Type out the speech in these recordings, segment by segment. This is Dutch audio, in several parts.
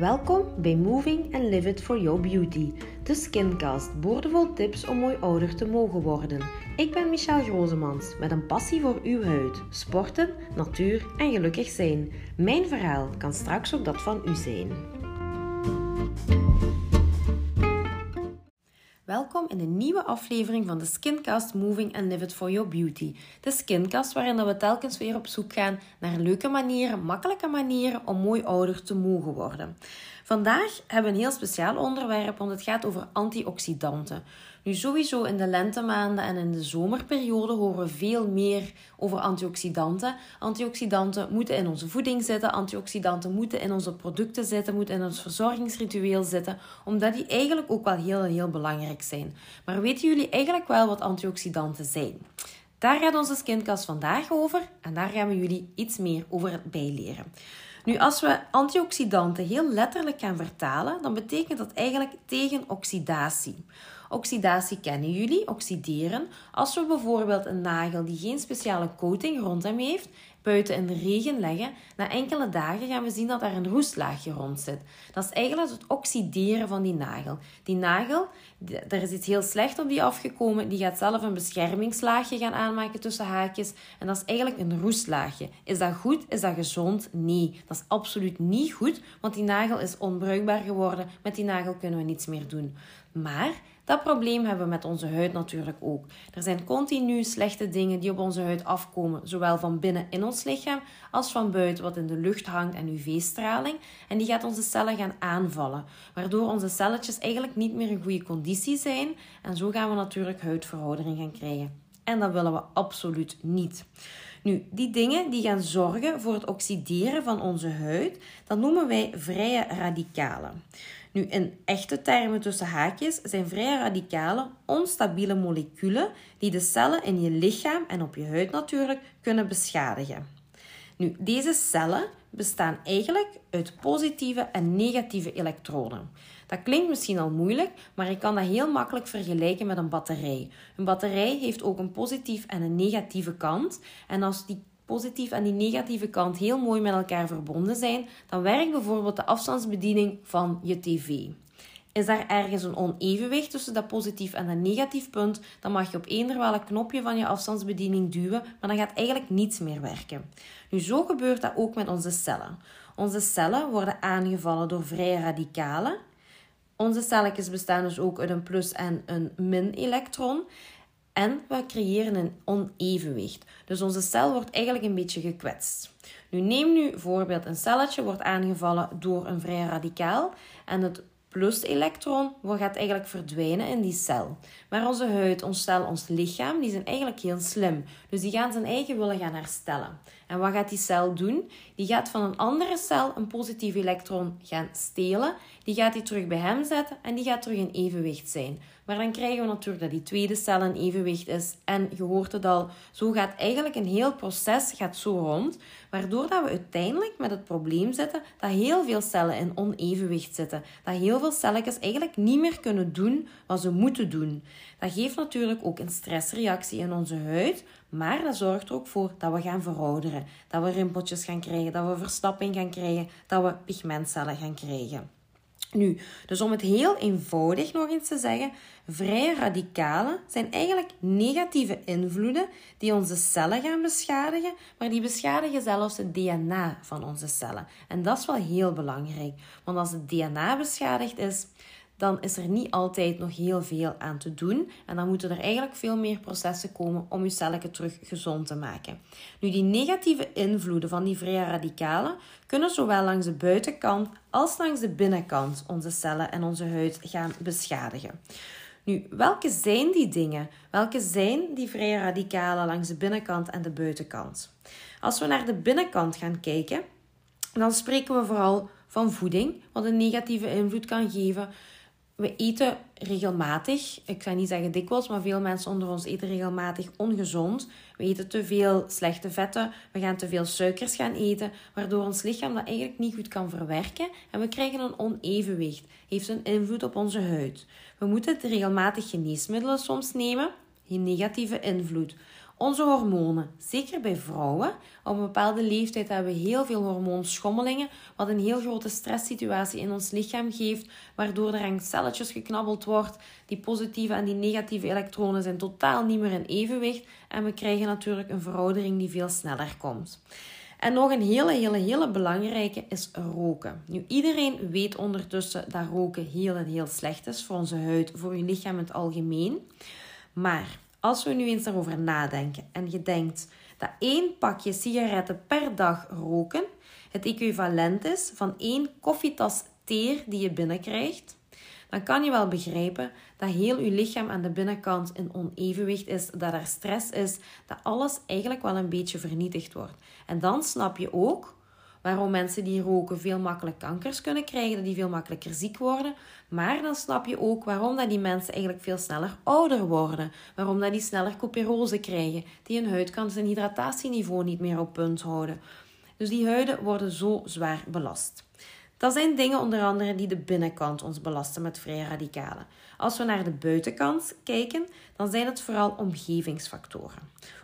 Welkom bij Moving and Live It for Your Beauty, de Skincast, boordevol tips om mooi ouder te mogen worden. Ik ben Michelle Grozemans met een passie voor uw huid, sporten, natuur en gelukkig zijn. Mijn verhaal kan straks ook dat van u zijn. Welkom in een nieuwe aflevering van de Skincast Moving and Live It For Your Beauty. De Skincast waarin we telkens weer op zoek gaan naar leuke manieren, makkelijke manieren om mooi ouder te mogen worden. Vandaag hebben we een heel speciaal onderwerp, want het gaat over antioxidanten. Nu, sowieso in de lentemaanden en in de zomerperiode horen we veel meer over antioxidanten. Antioxidanten moeten in onze voeding zitten, antioxidanten moeten in onze producten zitten, moeten in ons verzorgingsritueel zitten, omdat die eigenlijk ook wel heel, heel belangrijk zijn. Maar weten jullie eigenlijk wel wat antioxidanten zijn? Daar gaat onze skincast vandaag over en daar gaan we jullie iets meer over bijleren. Nu, als we antioxidanten heel letterlijk gaan vertalen, dan betekent dat eigenlijk tegen oxidatie. Oxidatie kennen jullie, oxideren. Als we bijvoorbeeld een nagel die geen speciale coating rond hem heeft, buiten in de regen leggen, na enkele dagen gaan we zien dat er een roestlaagje rond zit. Dat is eigenlijk het oxideren van die nagel. Die nagel, er is iets heel slecht op die afgekomen, die gaat zelf een beschermingslaagje gaan aanmaken tussen haakjes. En dat is eigenlijk een roestlaagje. Is dat goed? Is dat gezond? Nee, dat is absoluut niet goed, want die nagel is onbruikbaar geworden. Met die nagel kunnen we niets meer doen. Maar dat probleem hebben we met onze huid natuurlijk ook. Er zijn continu slechte dingen die op onze huid afkomen, zowel van binnen in ons lichaam als van buiten wat in de lucht hangt en UV-straling. En die gaat onze cellen gaan aanvallen, waardoor onze celletjes eigenlijk niet meer in goede conditie zijn. En zo gaan we natuurlijk huidveroudering gaan krijgen. En dat willen we absoluut niet. Nu, die dingen die gaan zorgen voor het oxideren van onze huid, dat noemen wij vrije radicalen. Nu, in echte termen tussen haakjes zijn vrije radicalen onstabiele moleculen die de cellen in je lichaam en op je huid natuurlijk kunnen beschadigen. Nu, deze cellen bestaan eigenlijk uit positieve en negatieve elektronen. Dat klinkt misschien al moeilijk, maar ik kan dat heel makkelijk vergelijken met een batterij. Een batterij heeft ook een positief en een negatieve kant. En als die positieve en die negatieve kant heel mooi met elkaar verbonden zijn, dan werkt bijvoorbeeld de afstandsbediening van je tv. Is daar ergens een onevenwicht tussen dat positief en dat negatief punt, dan mag je op eender welk knopje van je afstandsbediening duwen, maar dan gaat eigenlijk niets meer werken. Nu, zo gebeurt dat ook met onze cellen. Onze cellen worden aangevallen door vrije radicalen. Onze celletjes bestaan dus ook uit een plus- en een min-elektron. En we creëren een onevenwicht. Dus onze cel wordt eigenlijk een beetje gekwetst. Nu neem nu bijvoorbeeld een celletje wordt aangevallen door een vrij radicaal en het plus-elektron gaat eigenlijk verdwijnen in die cel. Maar onze huid, ons cel, ons lichaam, die zijn eigenlijk heel slim. Dus die gaan zijn eigen willen gaan herstellen. En wat gaat die cel doen? Die gaat van een andere cel een positief elektron gaan stelen. Die gaat die terug bij hem zetten en die gaat terug in evenwicht zijn. Maar dan krijgen we natuurlijk dat die tweede cel in evenwicht is. En je hoort het al, zo gaat eigenlijk een heel proces gaat zo rond. Waardoor dat we uiteindelijk met het probleem zitten dat heel veel cellen in onevenwicht zitten. Dat heel veel celletjes eigenlijk niet meer kunnen doen wat ze moeten doen. Dat geeft natuurlijk ook een stressreactie in onze huid. Maar dat zorgt er ook voor dat we gaan verouderen. Dat we rimpeltjes gaan krijgen, dat we verstapping gaan krijgen, dat we pigmentcellen gaan krijgen. Nu, dus om het heel eenvoudig nog eens te zeggen, vrije radicalen zijn eigenlijk negatieve invloeden die onze cellen gaan beschadigen, maar die beschadigen zelfs het DNA van onze cellen. En dat is wel heel belangrijk, want als het DNA beschadigd is, dan is er niet altijd nog heel veel aan te doen. En dan moeten er eigenlijk veel meer processen komen om je cellen terug gezond te maken. Nu, die negatieve invloeden van die vrije radicalen kunnen zowel langs de buitenkant als langs de binnenkant onze cellen en onze huid gaan beschadigen. Nu, welke zijn die dingen? Welke zijn die vrije radicalen langs de binnenkant en de buitenkant? Als we naar de binnenkant gaan kijken, dan spreken we vooral van voeding, wat een negatieve invloed kan geven we eten regelmatig. Ik ga niet zeggen dikwijls, maar veel mensen onder ons eten regelmatig ongezond. We eten te veel slechte vetten. We gaan te veel suikers gaan eten, waardoor ons lichaam dat eigenlijk niet goed kan verwerken. En we krijgen een onevenwicht. Heeft een invloed op onze huid. We moeten regelmatig geneesmiddelen soms nemen. Een negatieve invloed. Onze hormonen, zeker bij vrouwen, op een bepaalde leeftijd hebben we heel veel hormoonschommelingen, wat een heel grote stresssituatie in ons lichaam geeft, waardoor er aan celletjes geknabbeld wordt. Die positieve en die negatieve elektronen zijn totaal niet meer in evenwicht en we krijgen natuurlijk een veroudering die veel sneller komt. En nog een hele, hele, hele belangrijke is roken. Nu, iedereen weet ondertussen dat roken heel en heel slecht is voor onze huid, voor je lichaam in het algemeen. Maar als we nu eens daarover nadenken en je denkt dat één pakje sigaretten per dag roken het equivalent is van één koffietas teer die je binnenkrijgt, dan kan je wel begrijpen dat heel je lichaam aan de binnenkant in onevenwicht is, dat er stress is, dat alles eigenlijk wel een beetje vernietigd wordt. En dan snap je ook waarom mensen die roken veel makkelijk kankers kunnen krijgen, dat die veel makkelijker ziek worden. Maar dan snap je ook waarom dat die mensen eigenlijk veel sneller ouder worden. Waarom dat die sneller couperose krijgen, die hun huidkant en hydratatieniveau niet meer op punt houden. Dus die huiden worden zo zwaar belast. Dat zijn dingen onder andere die de binnenkant ons belasten met vrije radicalen. Als we naar de buitenkant kijken, dan zijn het vooral omgevingsfactoren.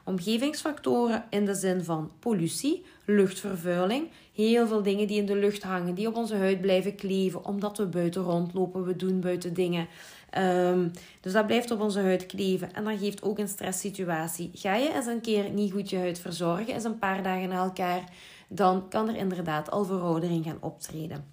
Omgevingsfactoren in de zin van pollutie, luchtvervuiling, heel veel dingen die in de lucht hangen, die op onze huid blijven kleven, omdat we buiten rondlopen, we doen buiten dingen. Um, dus dat blijft op onze huid kleven en dat geeft ook een stresssituatie. Ga je eens een keer niet goed je huid verzorgen, eens een paar dagen na elkaar, dan kan er inderdaad al veroudering gaan optreden.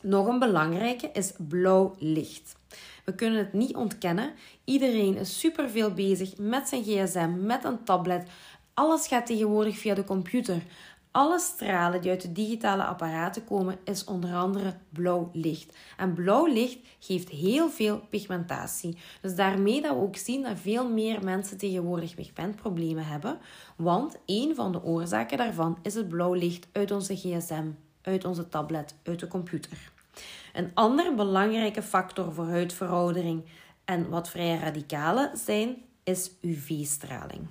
Nog een belangrijke is blauw licht. We kunnen het niet ontkennen. Iedereen is superveel bezig met zijn gsm, met een tablet. Alles gaat tegenwoordig via de computer. Alle stralen die uit de digitale apparaten komen, is onder andere blauw licht. En blauw licht geeft heel veel pigmentatie. Dus daarmee dat we ook zien dat veel meer mensen tegenwoordig pigmentproblemen hebben. Want een van de oorzaken daarvan is het blauw licht uit onze gsm, uit onze tablet, uit de computer. Een andere belangrijke factor voor huidveroudering en wat vrije radicalen zijn, is UV-straling.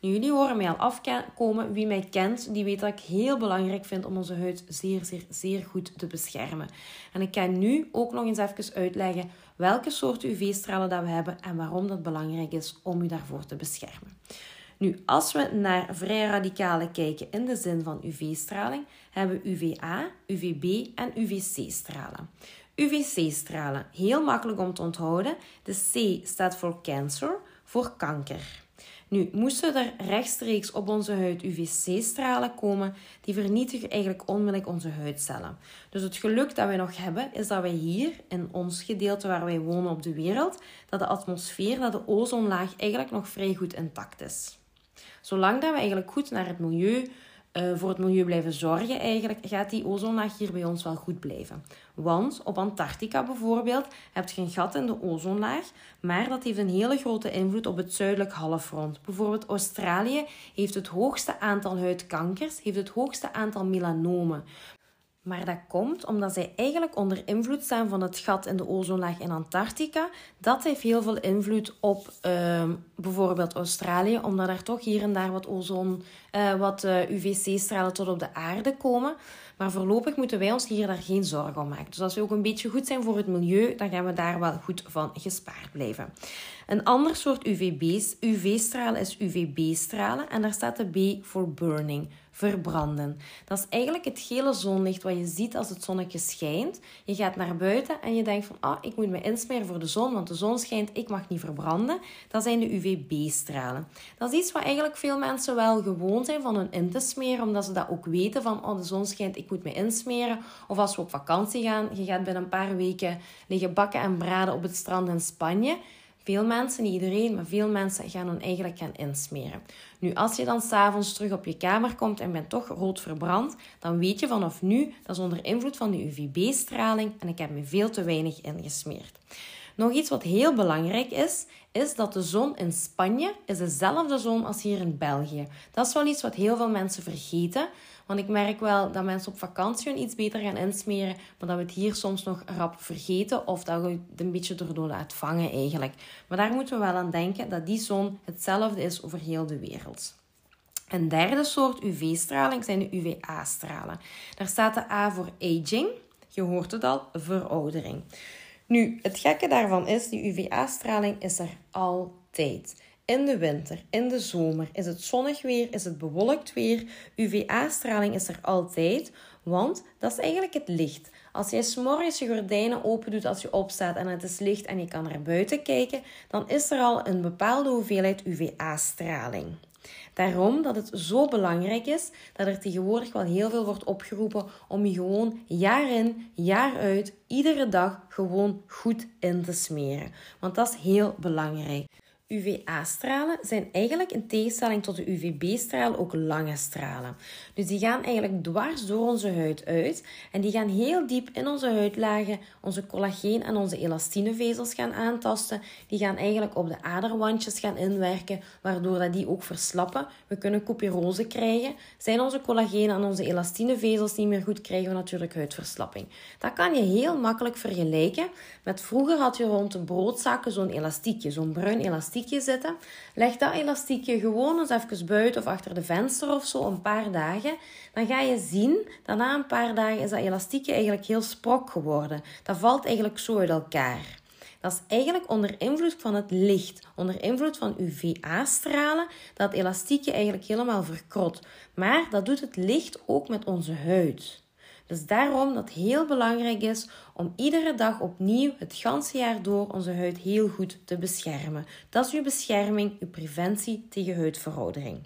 jullie horen mij al afkomen. Wie mij kent, die weet dat ik heel belangrijk vind om onze huid zeer, zeer, zeer goed te beschermen. En ik ga nu ook nog eens even uitleggen welke soort UV-stralen dat we hebben en waarom dat belangrijk is om u daarvoor te beschermen. Nu, als we naar vrije radicalen kijken in de zin van UV-straling, hebben we UVA, UVB en UVC-stralen. UVC-stralen, heel makkelijk om te onthouden. De C staat voor cancer, voor kanker. Nu, moesten er rechtstreeks op onze huid UVC-stralen komen, die vernietigen eigenlijk onmiddellijk onze huidcellen. Dus het geluk dat wij nog hebben, is dat wij hier, in ons gedeelte waar wij wonen op de wereld, dat de atmosfeer, dat de ozonlaag eigenlijk nog vrij goed intact is. Zolang dat we eigenlijk goed naar het milieu, uh, voor het milieu blijven zorgen, eigenlijk, gaat die ozonlaag hier bij ons wel goed blijven. Want op Antarctica bijvoorbeeld heb je een gat in de ozonlaag, maar dat heeft een hele grote invloed op het zuidelijk halfrond. Bijvoorbeeld Australië heeft het hoogste aantal huidkankers, heeft het hoogste aantal melanomen. Maar dat komt omdat zij eigenlijk onder invloed staan van het gat in de ozonlaag in Antarctica. Dat heeft heel veel invloed op uh, bijvoorbeeld Australië, omdat er toch hier en daar wat ozon, uh, wat uh, eh, UVC-stralen tot op de aarde komen. Maar voorlopig moeten wij ons hier daar geen zorgen om maken. Dus als we ook een beetje goed zijn voor het milieu, dan gaan we daar wel goed van gespaard blijven. Een ander soort UV-stralen is UVB-stralen en daar staat de B voor burning verbranden. Dat is eigenlijk het gele zonlicht wat je ziet als het zonnetje schijnt. Je gaat naar buiten en je denkt van, ah, ik moet me insmeren voor de zon, want de zon schijnt, ik mag niet verbranden. Dat zijn de UVB-stralen. Dat is iets wat eigenlijk veel mensen wel gewoon zijn van hun in te smeren, omdat ze dat ook weten van, oh, de zon schijnt, ik moet me insmeren. Of als we op vakantie gaan, je gaat binnen een paar weken liggen bakken en braden op het strand in Spanje. Veel mensen, niet iedereen, maar veel mensen gaan dan eigenlijk gaan insmeren. Nu, als je dan s'avonds terug op je kamer komt en bent toch rood verbrand, dan weet je vanaf nu dat is onder invloed van de UVB-straling en ik heb me veel te weinig ingesmeerd. Nog iets wat heel belangrijk is, is dat de zon in Spanje is dezelfde zon als hier in België. Dat is wel iets wat heel veel mensen vergeten. Want ik merk wel dat mensen op vakantie iets beter gaan insmeren, maar dat we het hier soms nog rap vergeten of dat we het een beetje erdoor laten vangen eigenlijk. Maar daar moeten we wel aan denken dat die zon hetzelfde is over heel de wereld. Een derde soort UV-straling zijn de UVA-stralen. Daar staat de A voor aging. Je hoort het al, veroudering. Nu, het gekke daarvan is, die UVA-straling is er altijd. in de winter, in de zomer, is het zonnig weer, is het bewolkt weer, UVA-straling is er altijd, want dat is eigenlijk het licht. Als jij s'morgens je gordijnen open doet als je opstaat en het is licht en je kan naar buiten kijken, dan is er al een bepaalde hoeveelheid UVA-straling. Daarom dat het zo belangrijk is dat er tegenwoordig wel heel veel wordt opgeroepen om je gewoon jaar in, jaar uit, iedere dag gewoon goed in te smeren. Want dat is heel belangrijk. UVA-stralen zijn eigenlijk in tegenstelling tot de UVB-stralen ook lange stralen. Dus die gaan eigenlijk dwars door onze huid uit en die gaan heel diep in onze huidlagen onze collageen en onze elastinevezels gaan aantasten. Die gaan eigenlijk op de aderwandjes gaan inwerken, waardoor dat die ook verslappen. We kunnen kopierose krijgen. Zijn onze collageen en onze elastinevezels niet meer goed, krijgen we natuurlijk huidverslapping. Dat kan je heel makkelijk vergelijken met vroeger had je rond de broodzakken zo'n elastiekje, zo'n bruin elastiekje zitten. Leg dat elastiekje gewoon eens even buiten of achter de venster of zo een paar dagen. Dan ga je zien dat na een paar dagen is dat elastiekje eigenlijk heel sprok geworden. Dat valt eigenlijk zo uit elkaar. Dat is eigenlijk onder invloed van het licht, onder invloed van UVA-stralen, dat elastiekje eigenlijk helemaal verkrot. Maar dat doet het licht ook met onze huid. Dus daarom dat heel belangrijk is om iedere dag opnieuw het ganse jaar door onze huid heel goed te beschermen. Dat is uw bescherming, uw preventie tegen huidveroudering.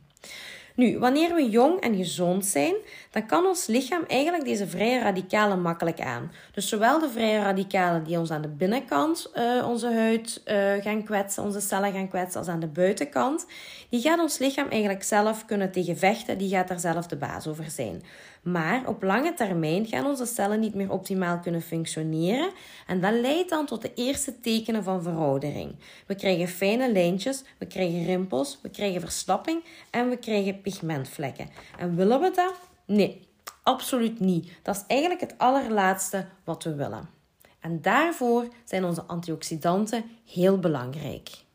Nu, wanneer we jong en gezond zijn, dan kan ons lichaam eigenlijk deze vrije radicalen makkelijk aan. Dus zowel de vrije radicalen die ons aan de binnenkant uh, onze huid uh, gaan kwetsen, onze cellen gaan kwetsen, als aan de buitenkant, die gaat ons lichaam eigenlijk zelf kunnen tegen vechten, die gaat daar zelf de baas over zijn. Maar op lange termijn gaan onze cellen niet meer optimaal kunnen functioneren en dat leidt dan tot de eerste tekenen van veroudering. We krijgen fijne lijntjes, we krijgen rimpels, we krijgen verslapping en we krijgen pigmentvlekken. En willen we dat? Nee, absoluut niet. Dat is eigenlijk het allerlaatste wat we willen. En daarvoor zijn onze antioxidanten heel belangrijk.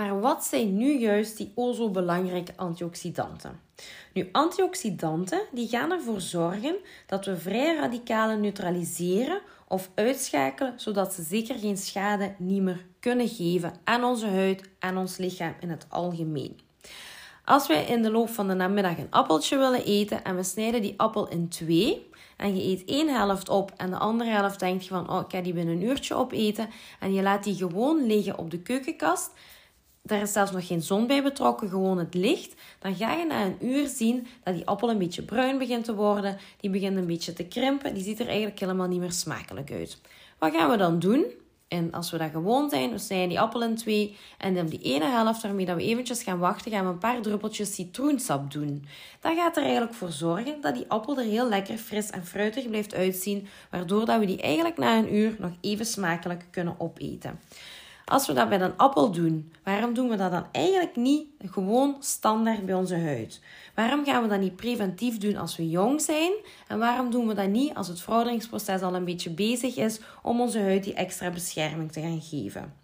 Maar wat zijn nu juist die o zo belangrijke antioxidanten? Nu, antioxidanten die gaan ervoor zorgen dat we vrije radicalen neutraliseren of uitschakelen, zodat ze zeker geen schade niet meer kunnen geven aan onze huid en ons lichaam in het algemeen. Als wij in de loop van de namiddag een appeltje willen eten en we snijden die appel in twee en je eet één helft op en de andere helft denk je van oh, ik ga die binnen een uurtje opeten en je laat die gewoon liggen op de keukenkast, daar is zelfs nog geen zon bij betrokken, gewoon het licht, dan ga je na een uur zien dat die appel een beetje bruin begint te worden. Die begint een beetje te krimpen. Die ziet er eigenlijk helemaal niet meer smakelijk uit. Wat gaan we dan doen? En als we dat gewoon zijn, we snijden die appel in twee. En dan die ene helft waarmee we eventjes gaan wachten, gaan we een paar druppeltjes citroensap doen. Dat gaat er eigenlijk voor zorgen dat die appel er heel lekker fris en fruitig blijft uitzien. Waardoor dat we die eigenlijk na een uur nog even smakelijk kunnen opeten. Als we dat bij een appel doen, waarom doen we dat dan eigenlijk niet gewoon standaard bij onze huid? Waarom gaan we dat niet preventief doen als we jong zijn? En waarom doen we dat niet als het verouderingsproces al een beetje bezig is om onze huid die extra bescherming te gaan geven?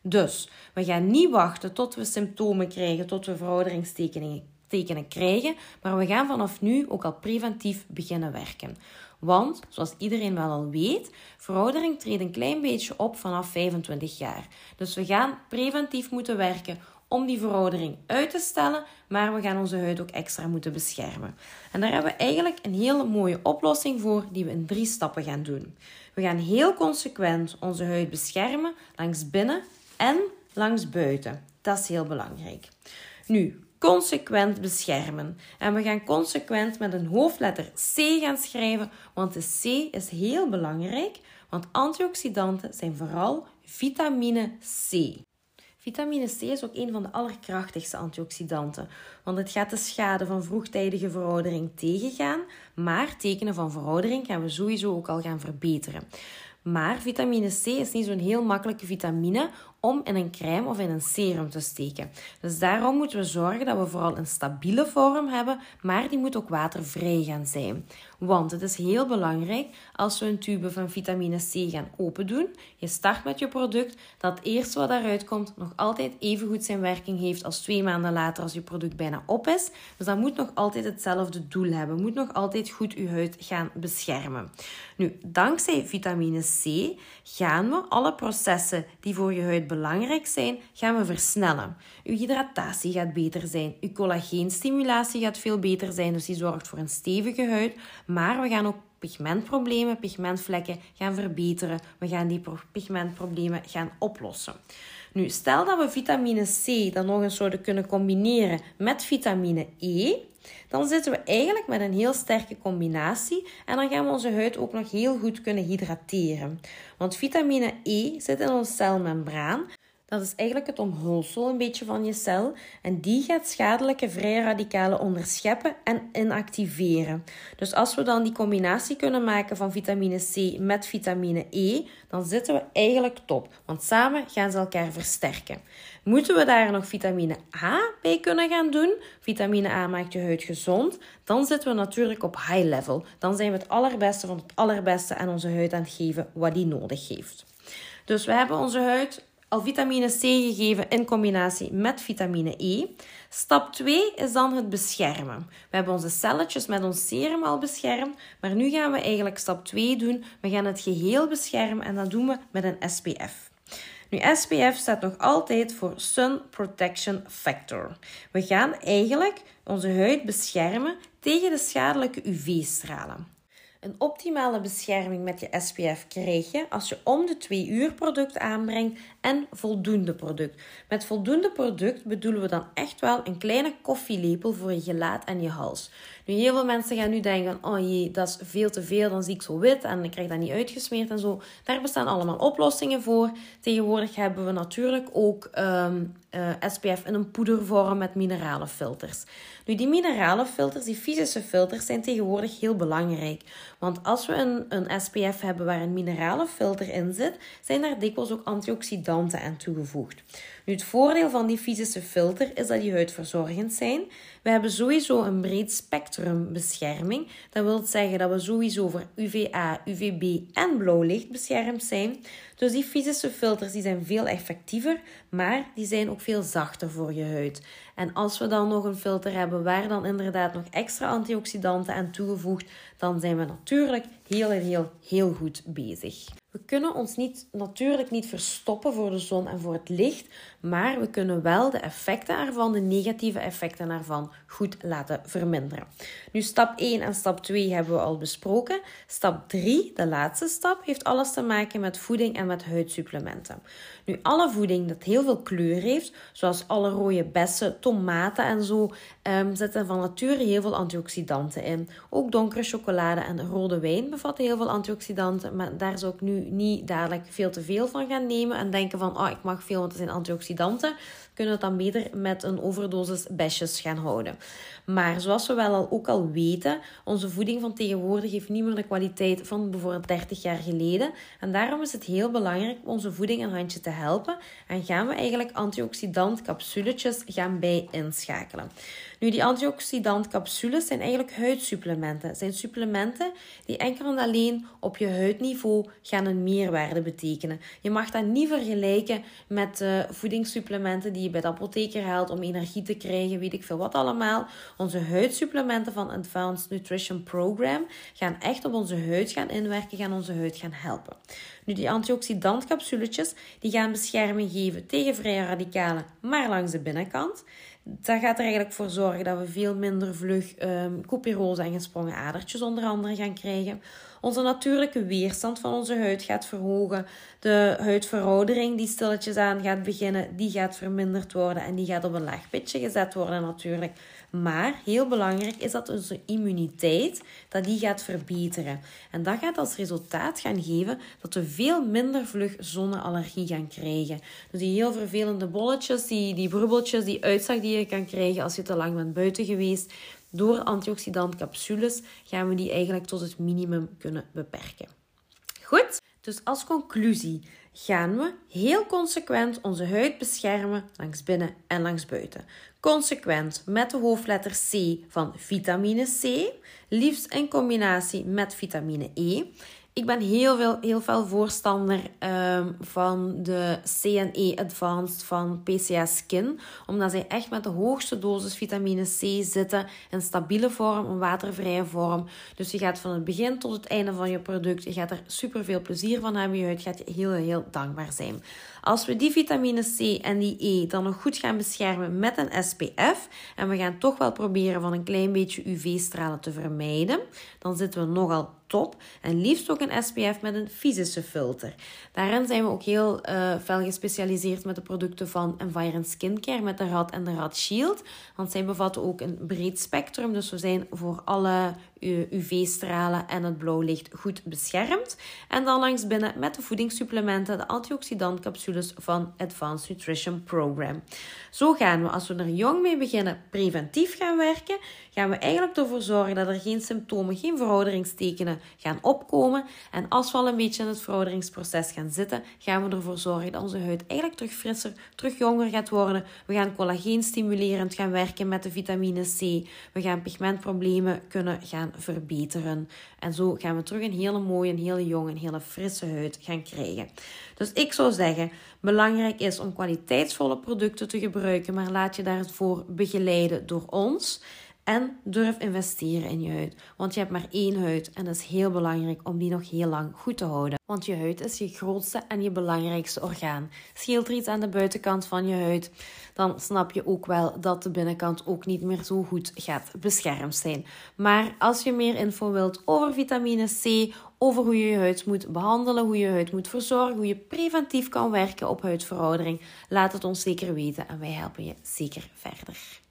Dus we gaan niet wachten tot we symptomen krijgen, tot we verouderingstekenen tekenen krijgen, maar we gaan vanaf nu ook al preventief beginnen werken. Want, zoals iedereen wel al weet, veroudering treedt een klein beetje op vanaf 25 jaar. Dus we gaan preventief moeten werken om die veroudering uit te stellen, maar we gaan onze huid ook extra moeten beschermen. En daar hebben we eigenlijk een hele mooie oplossing voor die we in drie stappen gaan doen. We gaan heel consequent onze huid beschermen langs binnen en langs buiten. Dat is heel belangrijk. Nu, consequent beschermen. En we gaan consequent met een hoofdletter C gaan schrijven, want de C is heel belangrijk, want antioxidanten zijn vooral vitamine C. Vitamine C is ook een van de allerkrachtigste antioxidanten, want het gaat de schade van vroegtijdige veroudering tegengaan, maar tekenen van veroudering gaan we sowieso ook al gaan verbeteren. Maar vitamine C is niet zo'n heel makkelijke vitamine om in een crème of in een serum te steken. Dus daarom moeten we zorgen dat we vooral een stabiele vorm hebben, maar die moet ook watervrij gaan zijn. Want het is heel belangrijk als we een tube van vitamine C gaan open doen. Je start met je product, dat het eerste wat daaruit komt nog altijd even goed zijn werking heeft als twee maanden later als je product bijna op is. Dus dat moet nog altijd hetzelfde doel hebben. Moet nog altijd goed je huid gaan beschermen. Nu, dankzij vitamine C gaan we alle processen die voor je huid belangrijk zijn, gaan we versnellen. Uw hydratatie gaat beter zijn. Uw collageenstimulatie gaat veel beter zijn, dus die zorgt voor een stevige huid. Maar we gaan ook pigmentproblemen, pigmentvlekken gaan verbeteren. We gaan die pigmentproblemen gaan oplossen. Nu, stel dat we vitamine C dan nog eens zouden kunnen combineren met vitamine E, dan zitten we eigenlijk met een heel sterke combinatie en dan gaan we onze huid ook nog heel goed kunnen hydrateren. Want vitamine E zit in onze celmembraan, dat is eigenlijk het omhulsel een beetje van je cel. En die gaat schadelijke vrije radicalen onderscheppen en inactiveren. Dus als we dan die combinatie kunnen maken van vitamine C met vitamine E, dan zitten we eigenlijk top. Want samen gaan ze elkaar versterken. Moeten we daar nog vitamine A bij kunnen gaan doen? Vitamine A maakt je huid gezond. Dan zitten we natuurlijk op high level. Dan zijn we het allerbeste van het allerbeste aan onze huid aan het geven wat die nodig heeft. Dus we hebben onze huid al vitamine C gegeven in combinatie met vitamine E. Stap 2 is dan het beschermen. We hebben onze celletjes met ons serum al beschermd, maar nu gaan we eigenlijk stap 2 doen. We gaan het geheel beschermen en dat doen we met een SPF. Nu, SPF staat nog altijd voor Sun Protection Factor. We gaan eigenlijk onze huid beschermen tegen de schadelijke UV-stralen. Een optimale bescherming met je SPF krijg je als je om de 2 uur product aanbrengt en voldoende product. Met voldoende product bedoelen we dan echt wel een kleine koffielepel voor je gelaat en je hals. Nu, heel veel mensen gaan nu denken: oh jee, dat is veel te veel, dan zie ik zo wit en ik krijg dat niet uitgesmeerd en zo. Daar bestaan allemaal oplossingen voor. Tegenwoordig hebben we natuurlijk ook um, uh, SPF in een poedervorm met mineralenfilters. Nu, die mineralenfilters, die fysische filters, zijn tegenwoordig heel belangrijk. Want als we een, een SPF hebben waar een mineralenfilter in zit, zijn daar dikwijls ook antioxidanten aan toegevoegd. Nu, het voordeel van die fysische filter is dat die huidverzorgend zijn. We hebben sowieso een breed spectrum bescherming. Dat wil zeggen dat we sowieso voor UVA, UVB en blauw licht beschermd zijn. Dus die fysische filters die zijn veel effectiever, maar die zijn ook veel zachter voor je huid. En als we dan nog een filter hebben waar dan inderdaad nog extra antioxidanten aan toegevoegd, dan zijn we natuurlijk heel, heel, heel goed bezig. We kunnen ons niet, natuurlijk niet verstoppen voor de zon en voor het licht, maar we kunnen wel de effecten ervan, de negatieve effecten ervan, goed laten verminderen. Nu, stap 1 en stap 2 hebben we al besproken. Stap 3, de laatste stap, heeft alles te maken met voeding en met huidsupplementen. Nu, alle voeding dat heel veel kleur heeft, zoals alle rode bessen, tomaten en zo, um, zitten van nature heel veel antioxidanten in. Ook donkere chocolade en rode wijn bevatten heel veel antioxidanten, maar daar zou ik nu niet dadelijk veel te veel van gaan nemen en denken van, oh, ik mag veel, want het zijn antioxidanten antioxidanten kunnen we het dan beter met een overdosis besjes gaan houden. Maar zoals we wel al, ook al weten, onze voeding van tegenwoordig heeft niet meer de kwaliteit van bijvoorbeeld 30 jaar geleden. En daarom is het heel belangrijk om onze voeding een handje te helpen. En gaan we eigenlijk antioxidantcapsuletjes gaan bij inschakelen. Nu, die antioxidantcapsules zijn eigenlijk huidsupplementen. Het zijn supplementen die enkel en alleen op je huidniveau gaan een meerwaarde betekenen. Je mag dat niet vergelijken met uh, voedingssupplementen die je bij de apotheker haalt om energie te krijgen, weet ik veel wat allemaal. Onze huidsupplementen van Advanced Nutrition Program gaan echt op onze huid gaan inwerken, gaan onze huid gaan helpen. Nu, die antioxidantcapsuletjes die gaan bescherming geven tegen vrije radicalen, maar langs de binnenkant. Dat gaat er eigenlijk voor zorgen dat we veel minder vlug um, en gesprongen adertjes onder andere gaan krijgen. Onze natuurlijke weerstand van onze huid gaat verhogen. De huidveroudering die stilletjes aan gaat beginnen, die gaat verminderd worden en die gaat op een laag pitje gezet worden natuurlijk. Maar heel belangrijk is dat onze immuniteit dat die gaat verbeteren. En dat gaat als resultaat gaan geven dat we veel minder vlug zonneallergie gaan krijgen. Dus die heel vervelende bolletjes, die, die brubbeltjes, die uitslag die je kan krijgen als je te lang bent buiten geweest, door antioxidantcapsules gaan we die eigenlijk tot het minimum kunnen beperken. Goed, Dus als conclusie gaan we heel consequent onze huid beschermen langs binnen en langs buiten. Consequent met de hoofdletter C van vitamine C, liefst in combinatie met vitamine E. Ik ben heel veel, heel veel voorstander um, van de CNE Advanced van PCA Skin. Omdat zij echt met de hoogste dosis vitamine C zitten. In stabiele vorm, een watervrije vorm. Dus je gaat van het begin tot het einde van je product. Je gaat er super veel plezier van hebben. Je gaat je heel, heel dankbaar zijn. Als we die vitamine C en die E dan nog goed gaan beschermen met een SPF. En we gaan toch wel proberen van een klein beetje UV-stralen te vermijden. Dan zitten we nogal top. En liefst ook een SPF met een fysische filter. Daarin zijn we ook heel uh, fel gespecialiseerd met de producten van Environ Skincare, met de Rad en de Rad Shield. Want zij bevatten ook een breed spectrum, dus we zijn voor alle UV-stralen en het blauw licht goed beschermd. En dan langs binnen met de voedingssupplementen, de antioxidantcapsules van Advanced Nutrition Program. Zo gaan we, als we er jong mee beginnen, preventief gaan werken, gaan we eigenlijk ervoor zorgen dat er geen symptomen, geen verouderingstekenen gaan opkomen. En als we al een beetje in het verouderingsproces gaan zitten, gaan we ervoor zorgen dat onze huid eigenlijk terug frisser, terug jonger gaat worden. We gaan collageen stimulerend gaan werken met de vitamine C. We gaan pigmentproblemen kunnen gaan verbeteren. En zo gaan we terug een hele mooie, een hele jonge, een hele frisse huid gaan krijgen. Dus ik zou zeggen, belangrijk is om kwaliteitsvolle producten te gebruiken, maar laat je daarvoor begeleiden door ons. En durf investeren in je huid. Want je hebt maar één huid en het is heel belangrijk om die nog heel lang goed te houden. Want je huid is je grootste en je belangrijkste orgaan. Scheelt er iets aan de buitenkant van je huid, dan snap je ook wel dat de binnenkant ook niet meer zo goed gaat beschermd zijn. Maar als je meer info wilt over vitamine C, over hoe je je huid moet behandelen, hoe je huid moet verzorgen, hoe je preventief kan werken op huidveroudering, laat het ons zeker weten en wij helpen je zeker verder.